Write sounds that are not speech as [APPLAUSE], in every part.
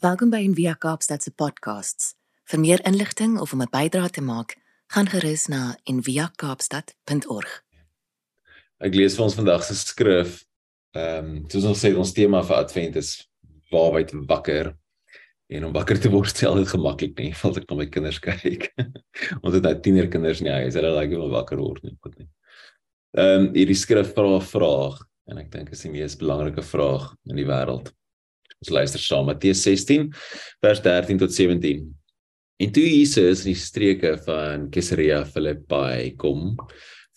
Welkom by Envia Kaapstad se podcasts. Vir meer inligting of om 'n bydrae te maak, gaan gerus na enviakaapstad.org. Ek lees vir ons vandag se skrif. Ehm, um, soos ons sê, ons tema vir Advent is waarheid wakker. En om wakker te word stel dit gemaklik nie, [LAUGHS] val ek na my kinders [LAUGHS] kyk. ons het nou tienerkinders nie, hulle hulle like om wakker word nie, goed nie. Ehm, um, hierdie skrif vra 'n vraag en ek dink is die mees belangrike vraag in die wêreld. Ons luister saam Matteus 16 vers 13 tot 17. En toe Jesus in die streke van Caesarea Philippi kom,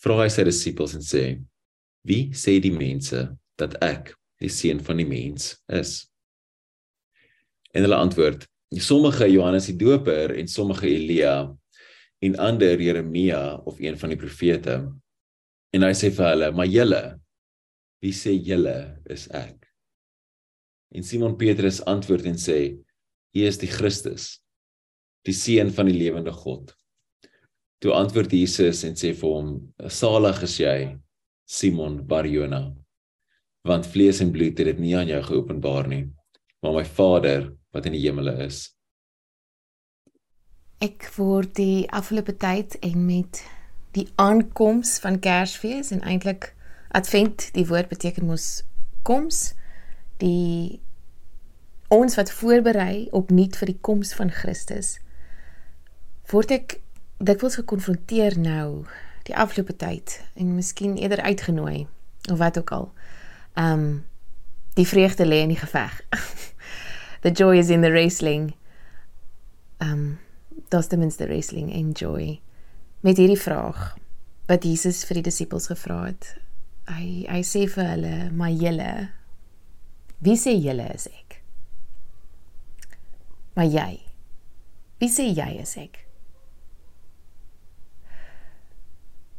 vra hy sy disippels en sê: "Wie sê die mense dat ek, die seun van die mens, is?" En hulle antwoord: "Sommige Johannes die Doper en sommige Elia en ander Jeremia of een van die profete." En hy sê vir hulle: "Maar julle, wie sê julle is ek?" En Simon Petrus antwoord en sê: "U is die Christus, die seun van die lewende God." Toe antwoord Jesus en sê vir hom: "Salig is jy, Simon Barjona, want vlees en bloed het dit nie aan jou geopenbaar nie, maar my Vader wat in die hemele is." Ek word die afgelope tyd en met die aankoms van Kersfees en eintlik Advent, die woord beteken mos koms die ons wat voorberei op nuut vir die koms van Christus word ek dikwels gekonfronteer nou die afgelope tyd en miskien eerder uitgenooi of wat ook al. Um die vreugde lê in die geveg. [LAUGHS] the joy is in the wrestling. Um das ten minste wrestling enjoy met hierdie vraag wat Jesus vir die disippels gevra het. Hy hy sê vir hulle, "Maar julle Wie sê julle is ek? Maar jy. Wie sê jy is ek?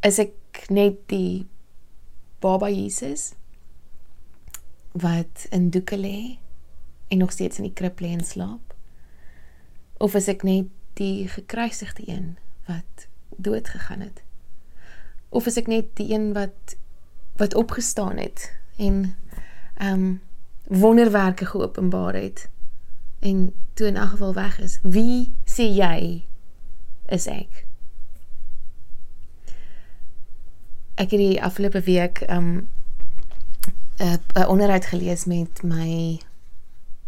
Is ek net die baba Jesus wat in doeke lê en nog steeds in die krib lê en slaap? Of is ek net die gekruisigde een wat dood gegaan het? Of is ek net die een wat wat opgestaan het en ehm um, wonderwerke geopenbaar het en toe in elk geval weg is. Wie sê jy is ek? Ek het die afgelope week um 'n onderhoud gelees met my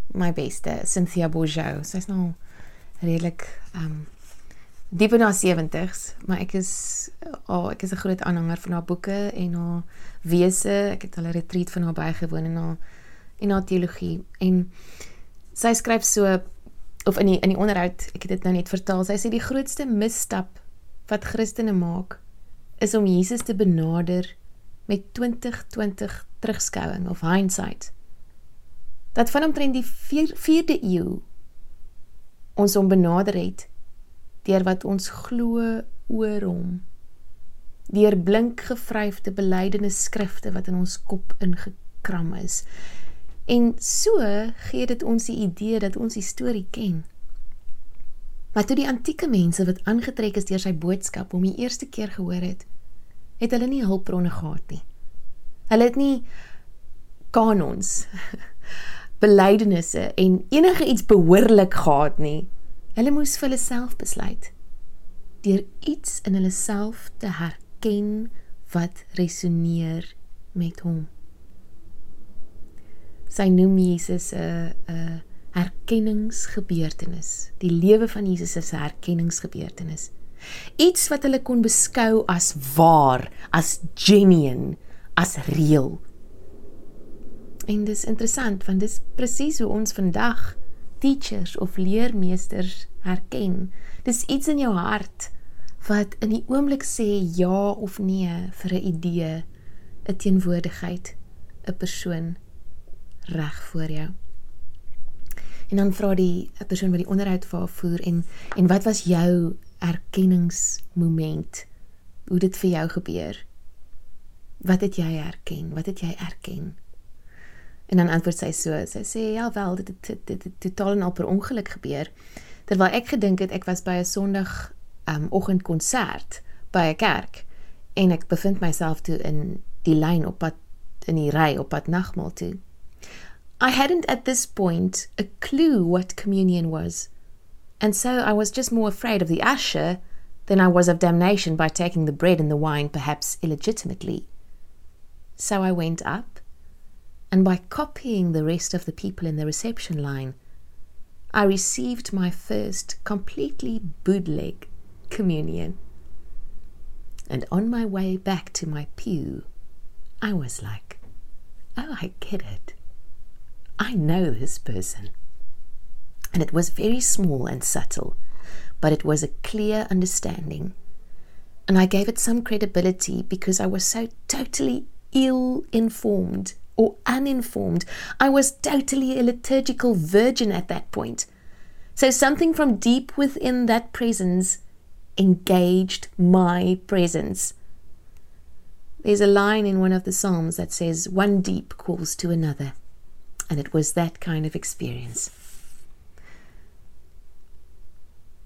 my beste Cynthia Bourgeau. Sy's nou redelik um diep in haar 70s, maar ek is oh, ek is 'n groot aanhanger van haar boeke en haar wese. Ek het al 'n retreat van haar bygewoon en haar en haar teologie en sy skryf so of in die in die onderhoud, ek het dit nou net vertaal. Sy sê die grootste misstap wat Christene maak is om Jesus te benader met 2020 terugskouing of hindsight. Dat van omtrent die 4de eeu ons hom benader het deur wat ons glo oor hom. Deur blink gevryfde belydende skrifte wat in ons kop ingekram is. En so gee dit ons die idee dat ons die storie ken. Maar toe die antieke mense wat aangetrek is deur sy boodskap hom die eerste keer gehoor het, het hulle nie hulpbronne gehad nie. Hulle het nie kanons, [LAUGHS] belydenisse en enige iets behoorlik gehad nie. Hulle moes vir hulle self besluit deur iets in hulle self te herken wat resoneer met hom sy noem Jesus 'n 'n herkenningsgebeurtenis. Die lewe van Jesus is 'n herkenningsgebeurtenis. Iets wat hulle kon beskou as waar, as genuine, as reëel. En dis interessant want dis presies hoe ons vandag teachers of leermeesters herken. Dis iets in jou hart wat in die oomblik sê ja of nee vir 'n idee, 'n teenwoordigheid, 'n persoon reg voor jou. En dan vra die persoon wat die onderhoud vir haar voer en en wat was jou erkenningsmoment? Hoe dit vir jou gebeur? Wat het jy erken? Wat het jy erken? En dan antwoord sy so, sy sê ja wel, dit het dit, dit, dit totaal en al per ongeluk gebeur. Terwyl ek gedink het ek was by 'n Sondag um oggendkonsert by 'n kerk en ek bevind myself toe in die lyn op pad in die ry op pad nagmaal toe I hadn't at this point a clue what communion was, and so I was just more afraid of the usher than I was of damnation by taking the bread and the wine perhaps illegitimately. So I went up, and by copying the rest of the people in the reception line, I received my first completely bootleg communion. And on my way back to my pew, I was like, oh, I get it. I know this person. And it was very small and subtle, but it was a clear understanding. And I gave it some credibility because I was so totally ill informed or uninformed. I was totally a liturgical virgin at that point. So something from deep within that presence engaged my presence. There's a line in one of the Psalms that says, One deep calls to another. And it was that kind of experience.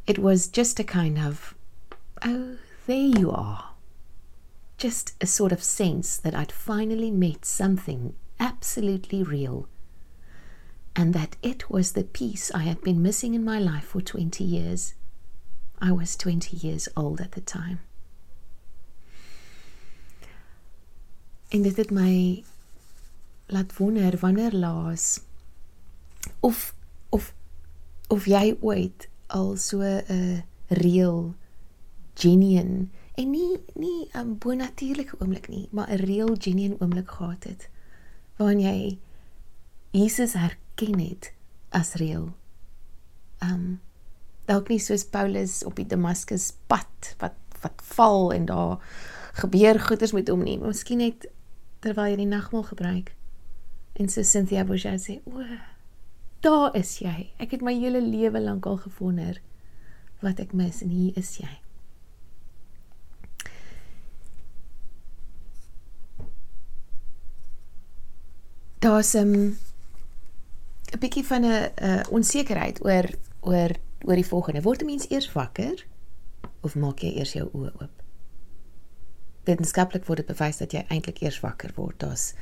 It was just a kind of, oh, there you are. Just a sort of sense that I'd finally met something absolutely real, and that it was the piece I had been missing in my life for 20 years. I was 20 years old at the time. En dit het my laat wonder wanneer laas of of of jy ooit al so 'n reël genuine en nie nie 'n um, bonatuurlike oomblik nie, maar 'n reël genuine oomblik gehad het waarin jy Jesus herken het as reël. Um dalk nie soos Paulus op die Damaskus pad wat wat val en daar gebeur goeders met hom nie, maar miskien net terwyl jy die nagmaal gebruik. En so Cynthia Bourgeois sê, "O, daar is jy. Ek het my hele lewe lank al gewonder wat ek mis en hier is jy." daar's 'n um, 'n bietjie van 'n uh, onsekerheid oor oor oor die volgende. Word 'n mens eers wakker of maak jy eers jou oë oop? Wetenskaplik word dit bewys dat jy eintlik eers wakker word. Daar's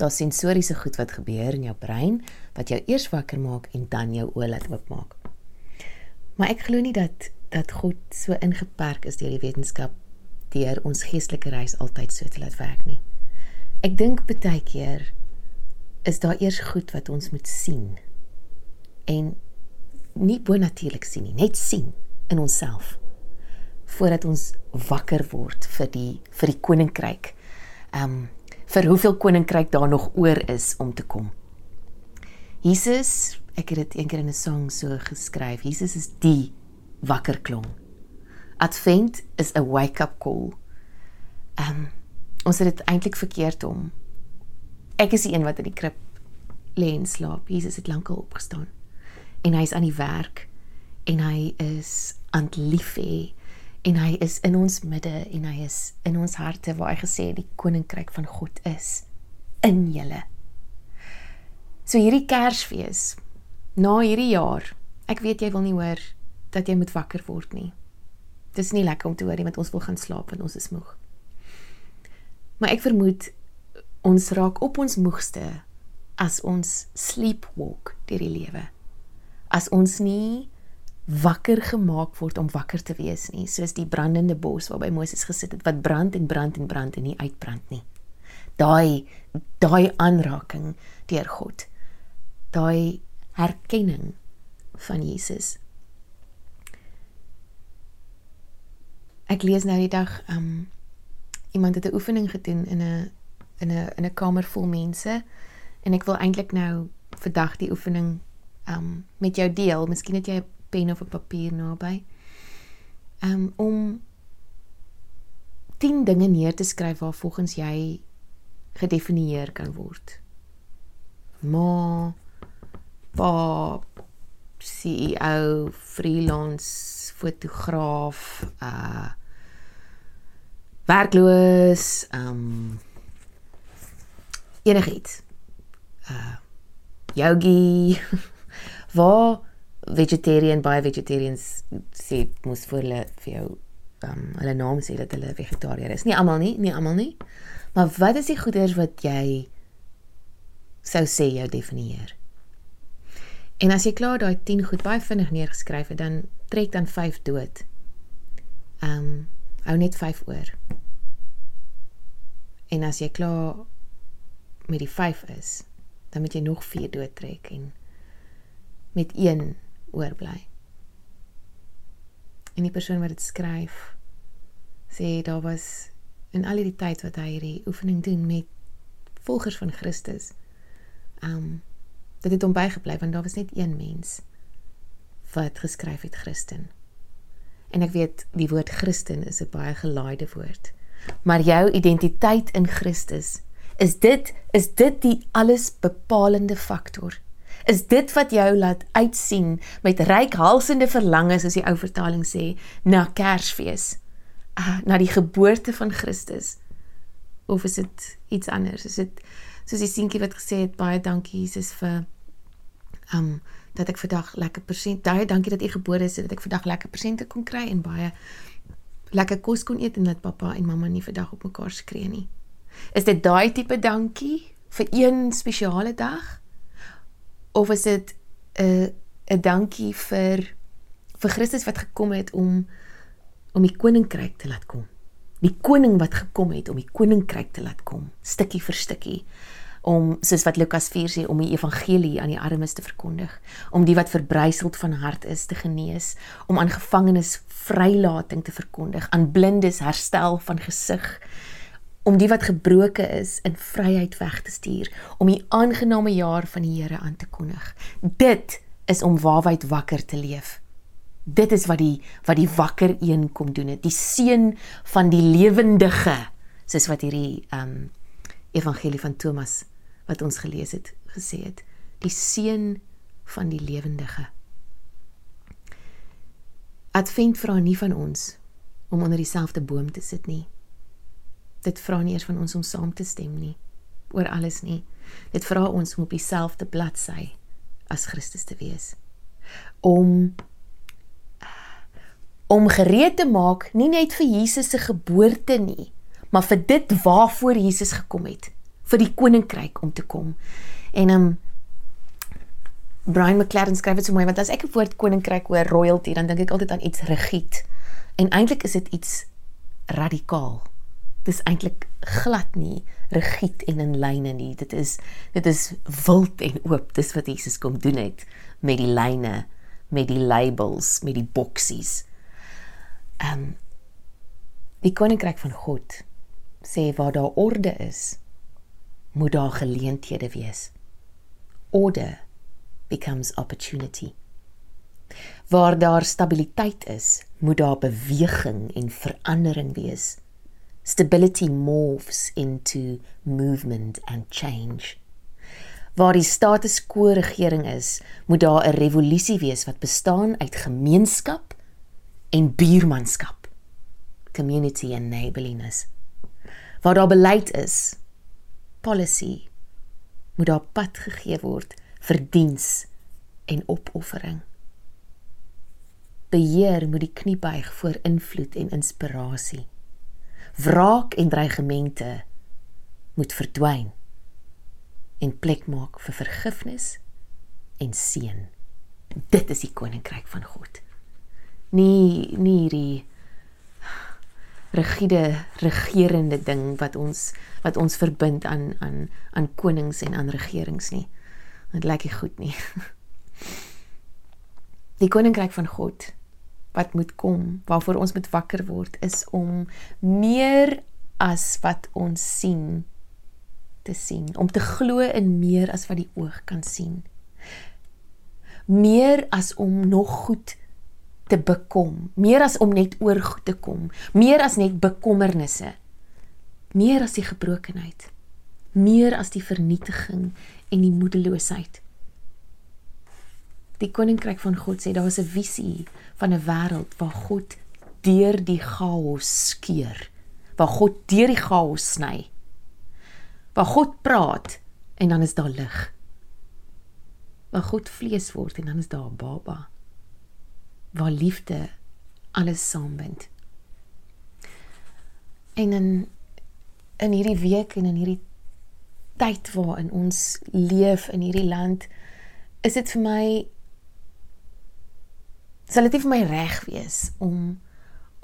daar's sensoriese goed wat gebeur in jou brein wat jou eers wakker maak en dan jou oë laat oopmaak. Maar ek glo nie dat dat God so ingeperk is deur die wetenskap deur ons geestelike reis altyd so te laat werk nie. Ek dink baie keer is daar eers goed wat ons moet sien. En nie bonatuurlik sien nie, net sien in onsself voordat ons wakker word vir die vir die koninkryk. Ehm um, vir hoeveel koninkryk daar nog oor is om te kom. Jesus, ek het dit eendag in 'n sang so geskryf. Jesus is die wakker klong. Advent is 'n wake-up call. Ehm um, ons het dit eintlik verkeerd om Ek is die een wat in die krib lê en slaap. Jesus het lankal opgestaan. En hy is aan die werk en hy is aan lief hê en hy is in ons midde en hy is in ons harte waar hy gesê die koninkryk van God is in julle. So hierdie Kersfees na hierdie jaar. Ek weet jy wil nie hoor dat jy moet wakker word nie. Dis nie lekker om te hoor jy met ons wil gaan slaap want ons is moeg. Maar ek vermoed ons raak op ons moegste as ons sleepwalk deur die lewe. As ons nie wakker gemaak word om wakker te wees nie, soos die brandende bos waarby Moses gesit het wat brand en brand en brand en nie uitbrand nie. Daai daai aanraking deur God. Daai herkenning van Jesus. Ek lees nou die dag um iemand het 'n oefening gedoen in 'n in 'n in 'n kamer vol mense en ek wil eintlik nou vandag die oefening um met jou deel. Miskien het jy 'n pen of 'n papier naby. Um om 10 dinge neer te skryf waar volgens jy gedefinieer kan word. Ma pa CEO, freelance fotograaf, uh werkloos, um enigiets. Uh yogi [LAUGHS] waar vegetarian baie vegetarians sê moet vir hulle vir jou um hulle naam sê dat hulle vegetariër is. Nie almal nie, nie almal nie. Maar wat is die goeders wat jy sou sê jou definieer? En as jy klaar daai 10 goed baie vinnig neergeskryf het, dan trek dan 5 dood. Ehm um, hou net 5 oor. En as jy klaar met die 5 is, dan moet jy nog 4 dood trek en met 1 oorbly. En die persoon wat dit skryf sê daar was in al die tyd wat hy hierdie oefening doen met volgers van Christus. Um dit het hom bygebly want daar was net een mens wat geskryf het Christen. En ek weet die woord Christen is 'n baie gelaaide woord. Maar jou identiteit in Christus is dit is dit die alles bepalende faktor. Is dit wat jou laat uitsien met ryk halsende verlangens as die ou vertaling sê na Kersfees, uh, na die geboorte van Christus? Of is dit iets anders? Is dit soos die seentjie wat gesê het baie dankie Jesus vir um dat ek vandag lekker persent baie dankie dat u gebore is dat ek vandag lekker persente kon kry en baie lekker kos kon eet en dat pappa en mamma nie vandag op mekaar skree nie. Is dit daai tipe dankie vir een spesiale dag? Of is dit 'n 'n dankie vir vir Christus wat gekom het om om die koninkryk te laat kom? Die koning wat gekom het om die koninkryk te laat kom, stukkie vir stukkie om soos wat Lukas 4 sê om die evangelie aan die armes te verkondig, om die wat verbryseld van hart is te genees, om aan gevangenes vrylating te verkondig, aan blindes herstel van gesig, om die wat gebroke is in vryheid weg te stuur, om die aangename jaar van die Here aan te kondig. Dit is om waarheid wakker te leef. Dit is wat die wat die wakker een kom doen het, die seun van die lewendige, soos wat hierdie ehm um, evangelie van Thomas wat ons gelees het gesê het die seun van die lewendige Advent vra nie van ons om onder dieselfde boom te sit nie dit vra nie eers van ons om saam te stem nie oor alles nie dit vra ons om op dieselfde bladsy as Christus te wees om om gereed te maak nie net vir Jesus se geboorte nie maar vir dit waarvoor Jesus gekom het vir die koninkryk om te kom. En um Brian McLaren skryf dit so mooi want as ek 'n woord koninkryk hoor royalty dan dink ek altyd aan iets rigied. En eintlik is dit iets radikaal. Dis eintlik glad nie rigied en in lyne nie. Dit is dit is wild en oop. Dis wat Jesus kom doen het met die lyne, met die labels, met die boksies. Um die koninkryk van God sê waar daar orde is, moet daar geleenthede wees. Order becomes opportunity. Waar daar stabiliteit is, moet daar beweging en verandering wees. Stability morphs into movement and change. Waar die status quo regering is, moet daar 'n revolusie wees wat bestaan uit gemeenskap en buurmanskap. Community and neighborliness. Waar daar beleid is, policy moet daar pad gegee word vir diens en opoffering. Beheer moet die knie buig voor invloed en inspirasie. Wraak en dreigemente moet verdwyn en plek maak vir vergifnis en seën. Dit is die koninkryk van God. Nie nie hierdie rigiede regerende ding wat ons wat ons verbind aan aan aan konings en aan regerings nie. Dit lyk nie goed nie. [LAUGHS] Die koninkryk van God wat moet kom, waarvoor ons moet wakker word, is om meer as wat ons sien te sien, om te glo in meer as wat die oog kan sien. Meer as om nog goed te bekom, meer as om net oor goed te kom, meer as net bekommernisse, meer as die gebrokenheid, meer as die vernietiging en die moedeloosheid. Die koninkryk van God sê daar is 'n visie van 'n wêreld waar God deur die chaos skeur, waar God deur die chaos sny. Waar God praat en dan is daar lig. Waar God vlees word en dan is daar 'n baba waar liefde alles saambind. En in in hierdie week en in hierdie tyd waarin ons leef in hierdie land is dit vir my sal dit vir my reg wees om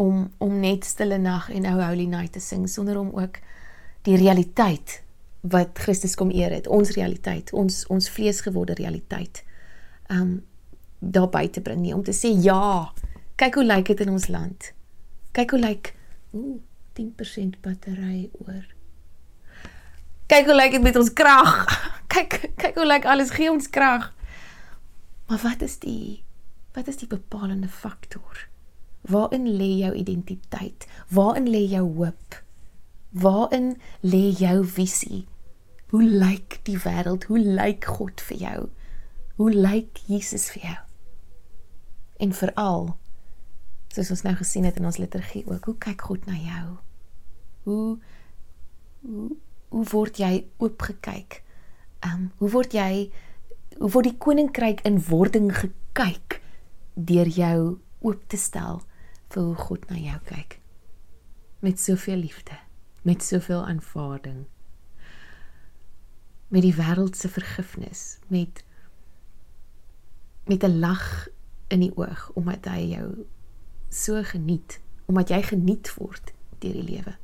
om om net stille nag en ou holy night te sing sonder om ook die realiteit wat Christus kom eer het, ons realiteit, ons ons vleesgeworde realiteit. Um daar buite bring nie om te sê ja, kyk hoe lyk dit in ons land. Kyk hoe lyk ooh 10% battery oor. Kyk hoe lyk dit met ons krag. [LAUGHS] Kyk kyk hoe lyk alles gee ons krag. Maar wat is die wat is die bepalende faktor? Waarin lê jou identiteit? Waarin lê jou hoop? Waarin lê jou visie? Hoe lyk die wêreld? Hoe lyk God vir jou? Hoe lyk Jesus vir jou? En veral soos ons nou gesien het in ons liturgie ook, hoe kyk God na jou? Hoe hoe, hoe word jy oopgekyk? Ehm um, hoe word jy hoe word die koninkryk in wording gekyk deur jou oop te stel vir hoe God na jou kyk. Met soveel liefde met soveel aanvaarding. Met die wêreld se vergifnis met met 'n lag in die oog omdat hy jou so geniet omdat jy geniet word deur die lewe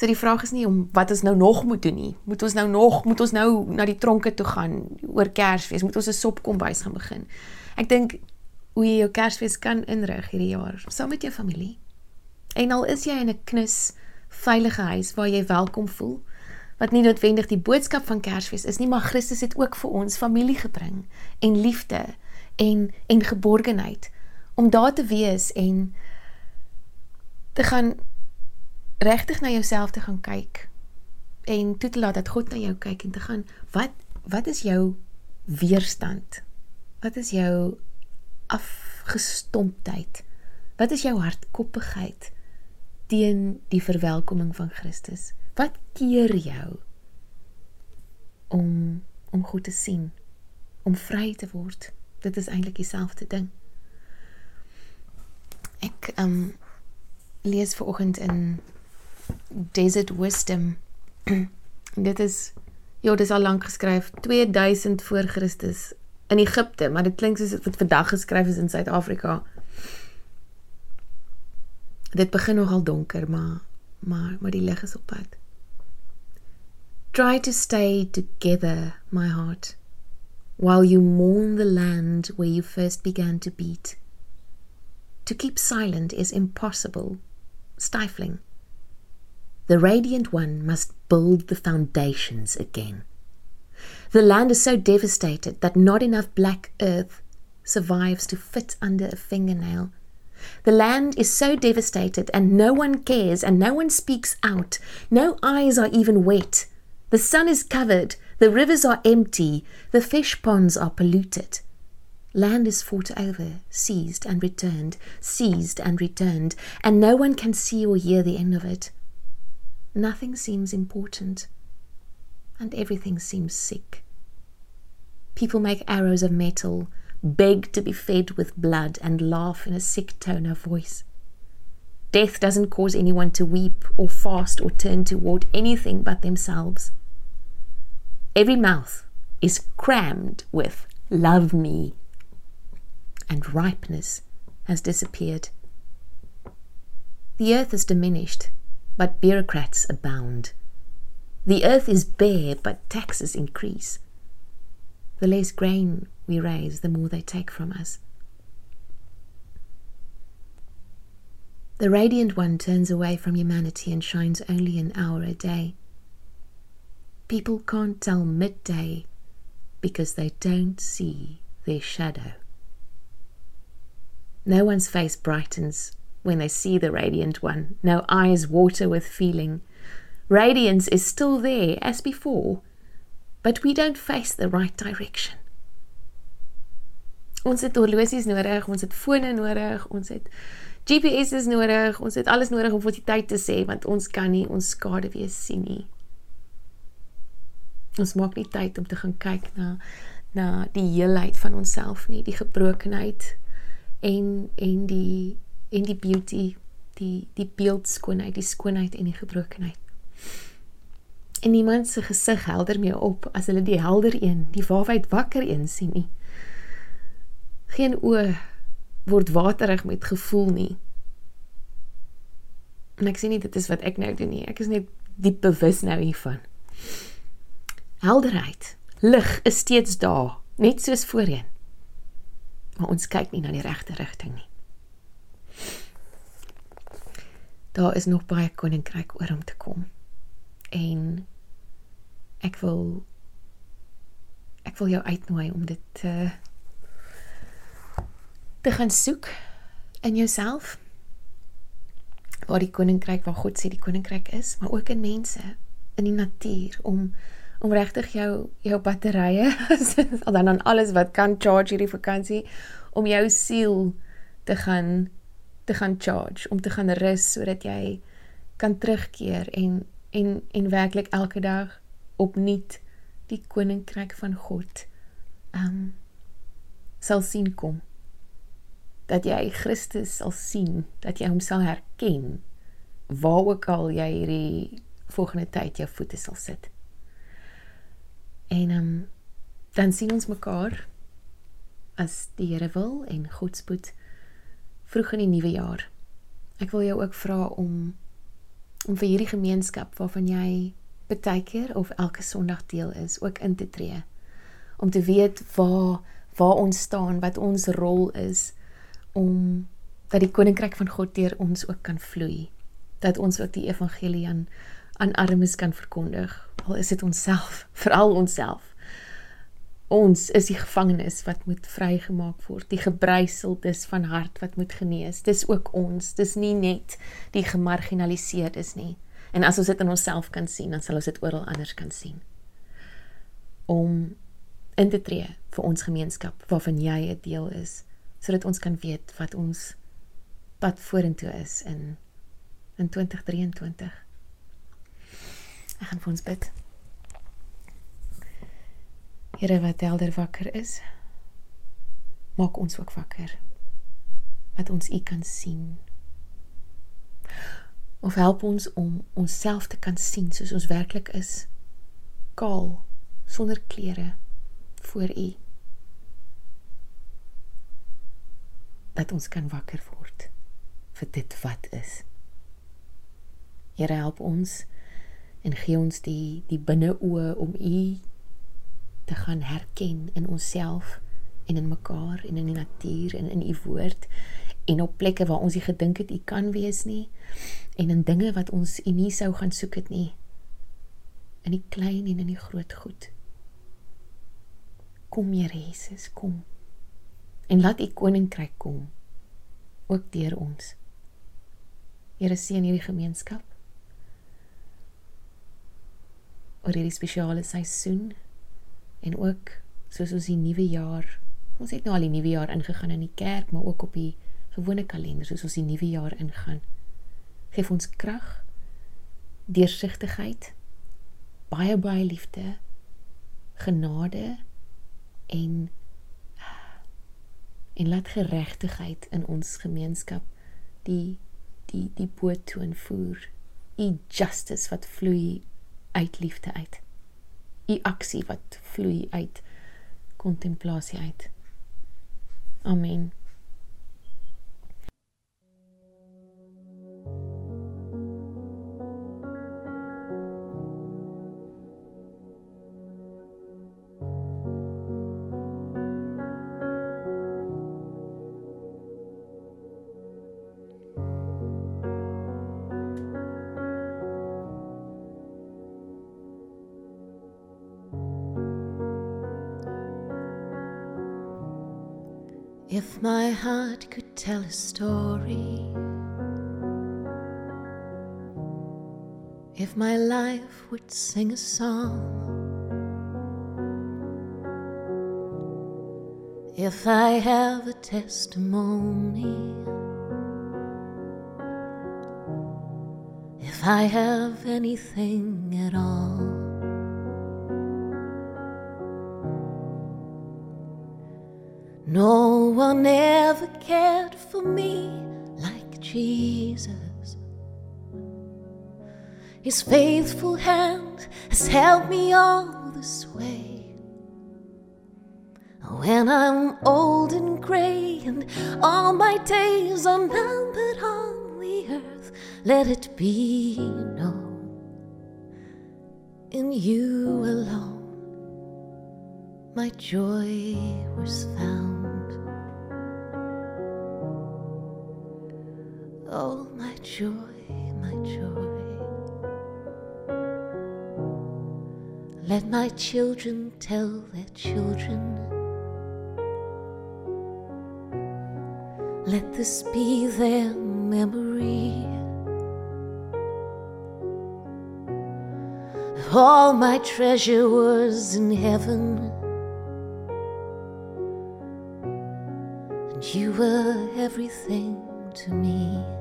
So die vraag is nie om wat ons nou nog moet doen nie. Moet ons nou nog moet ons nou na die tronke toe gaan oor Kersfees? Moet ons 'n sopkombuis gaan begin? Ek dink hoe jy jou Kersfees kan inrig hierdie jaar saam met jou familie. En al is jy in 'n knus veilige huis waar jy welkom voel, wat nie noodwendig die boodskap van Kersfees is nie, maar Christus het ook vir ons familie gebring en liefde en en geborgenheid om daar te wees en te gaan regtig na jouself te gaan kyk en toe te laat dat God na jou kyk en te gaan wat wat is jou weerstand? Wat is jou afgestomptheid? Wat is jou hardkoppigheid teen die verwelkoming van Christus? Wat keer jou om om goed te sien, om vry te word? Dit is eintlik dieselfde ding. Ek ehm um, lees ver oggend in Desert Wisdom. [CLEARS THROAT] dit is ja, dit is al lank geskryf, 2000 voor Christus in Egipte, maar dit klink soos wat vandag geskryf is in Suid-Afrika. Dit begin nogal donker, maar maar maar die lig is op pad. Try to stay together, my heart, while you mourn the land where you first began to beat. To keep silent is impossible, stifling. The Radiant One must build the foundations again. The land is so devastated that not enough black earth survives to fit under a fingernail. The land is so devastated and no one cares and no one speaks out. No eyes are even wet. The sun is covered, the rivers are empty, the fish ponds are polluted. Land is fought over, seized and returned, seized and returned, and no one can see or hear the end of it. Nothing seems important, and everything seems sick. People make arrows of metal, beg to be fed with blood, and laugh in a sick tone of voice. Death doesn't cause anyone to weep or fast or turn toward anything but themselves. Every mouth is crammed with love me, and ripeness has disappeared. The earth is diminished but bureaucrats abound. The earth is bare, but taxes increase. The less grain we raise, the more they take from us. The Radiant One turns away from humanity and shines only an hour a day. People can't tell midday because they don't see their shadow. No one's face brightens when they see the radiant one. No eyes water with feeling. Radiance is still there as before, but we don't face the right direction. Ons het horlosies nodig, ons het fone nodig, ons het GPS is nodig, ons het alles nodig om vir die tyd te sê want ons kan nie ons skade weer sien nie. Ons maak nie tyd om te gaan kyk na na die heelheid van onsself nie, die gebrokenheid en en die en die beauty, die die beeldskoonheid, die skoonheid en die gebrokenheid. En niemand se gesig helder meer op as hulle die helder een, die waarheid wakker een sien nie. Geen oë word waterig met gevoel nie. En ek sê nie dit is wat ek nou doen nie. Ek is net diep bewus nou hiervan. Helderheid, lig is steeds daar, net soos voorheen. Maar ons kyk nie na die regte rigting nie. Daar is nog baie koninkryk oor om te kom. En ek wil ek wil jou uitnooi om dit te te gaan soek in jouself waar die koninkryk waar God sê die koninkryk is, maar ook in mense, in die natuur om om regtig jou jou batterye [LAUGHS] al dan aan alles wat kan charge hierdie vakansie om jou siel te gaan te gaan charge, om te gaan rus sodat jy kan terugkeer en en en werklik elke dag opnuut die koninkryk van God um sal sien kom. Dat jy Christus sal sien dat jy hom sal herken waar ook al jy hierdie volgende tyd jou voete sal sit. En um dan sien ons mekaar as die Here wil en God spoed vroeg in die nuwe jaar ek wil jou ook vra om om vir hierdie gemeenskap waarvan jy baie keer of elke Sondag deel is, ook in te tree. Om te weet waar waar ons staan, wat ons rol is om dat die koninkryk van God deur ons ook kan vloei. Dat ons ook die evangelie aan aan armes kan verkondig. Al is dit onsself, [LAUGHS] veral onsself ons is die gevangenes wat moet vrygemaak word, die gebreiseldes van hart wat moet genees. Dis ook ons, dis nie net die gemarginaliseerdes nie. En as ons dit in onsself kan sien, dan sal ons dit oral anders kan sien. Om in te tree vir ons gemeenskap waarvan jy 'n deel is, sodat ons kan weet wat ons pad vorentoe is in in 2023. Ek gaan vir ons bid. Here wat helder wakker is, maak ons ook wakker. Dat ons U kan sien. Of help ons om onsself te kan sien soos ons werklik is. Kaal, sonder klere voor U. Dat ons kan wakker word vir dit wat is. Here help ons en gee ons die die binneoë om U te gaan herken in onsself en in mekaar en in die natuur en in u woord en op plekke waar ons nie gedink het u kan wees nie en in dinge wat ons u nie sou gaan soek het nie. In die klein en in die groot goed. Kom Here Jesus kom. En laat u koninkryk kom ook deur ons. Here seën hierdie gemeenskap. Oor hierdie spesiale seisoen en ook soos ons die nuwe jaar ons het nou al die nuwe jaar ingegaan in die kerk maar ook op die gewone kalender soos ons die nuwe jaar ingaan. Gee ons krag deursigtigheid baie baie liefde genade en en laat geregtigheid in ons gemeenskap die die die boot toe en voer u justice wat vloei uit liefde uit u aksie wat vloei uit kontemplasie uit. Amen. Heart could tell a story, if my life would sing a song, if I have a testimony, if I have anything at all. No one ever cared for me like Jesus. His faithful hand has held me all this way. When I'm old and gray and all my days are numbered on the earth, let it be known in you alone my joy was found. Oh, my joy, my joy. Let my children tell their children. Let this be their memory. All my treasure was in heaven. And you were everything to me.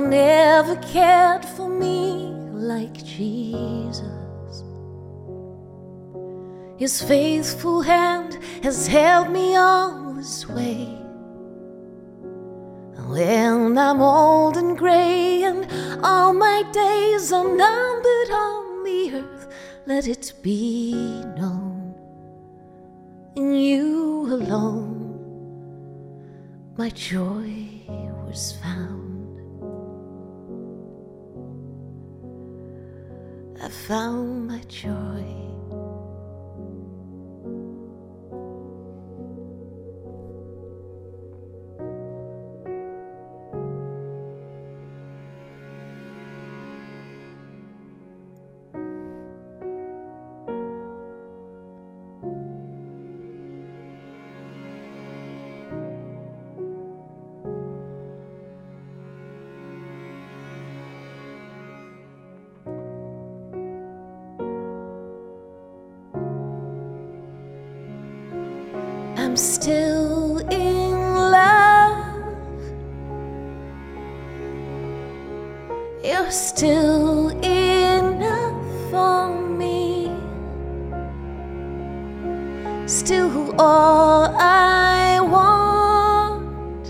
One ever cared for me like Jesus. His faithful hand has held me all this way. When I'm old and gray and all my days are numbered on the earth, let it be known in you alone my joy was found. I found my joy. Still in love. You're still enough for me. Still all I want.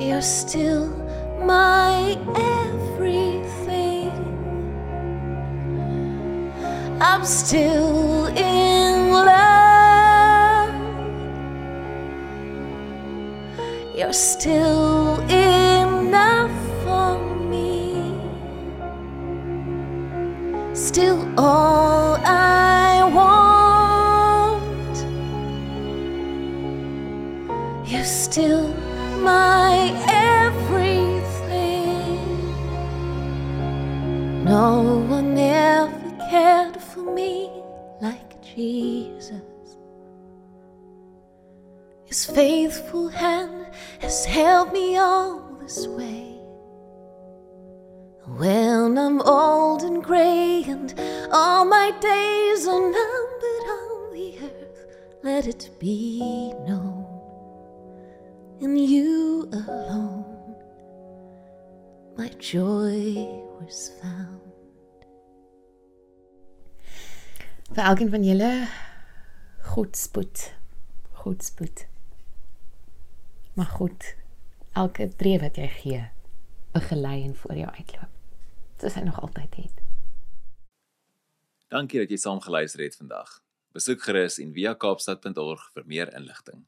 You're still my everything. I'm still still enough for me. Still all I want. You're still my everything. No one ever cared for me like Jesus. His faithful hand has held me all this way. When I'm old and gray and all my days are numbered on the earth, let it be known in you alone my joy was found. Vir elkeen van julle goedspoed. Goedspoed. Maar goed, elke tree wat jy gee, begelei en voor jou uitloop. Soos hy nog altyd het. Dankie dat jy saam geluister het vandag. Besoek gerus en via kaapstad.org vir meer inligting.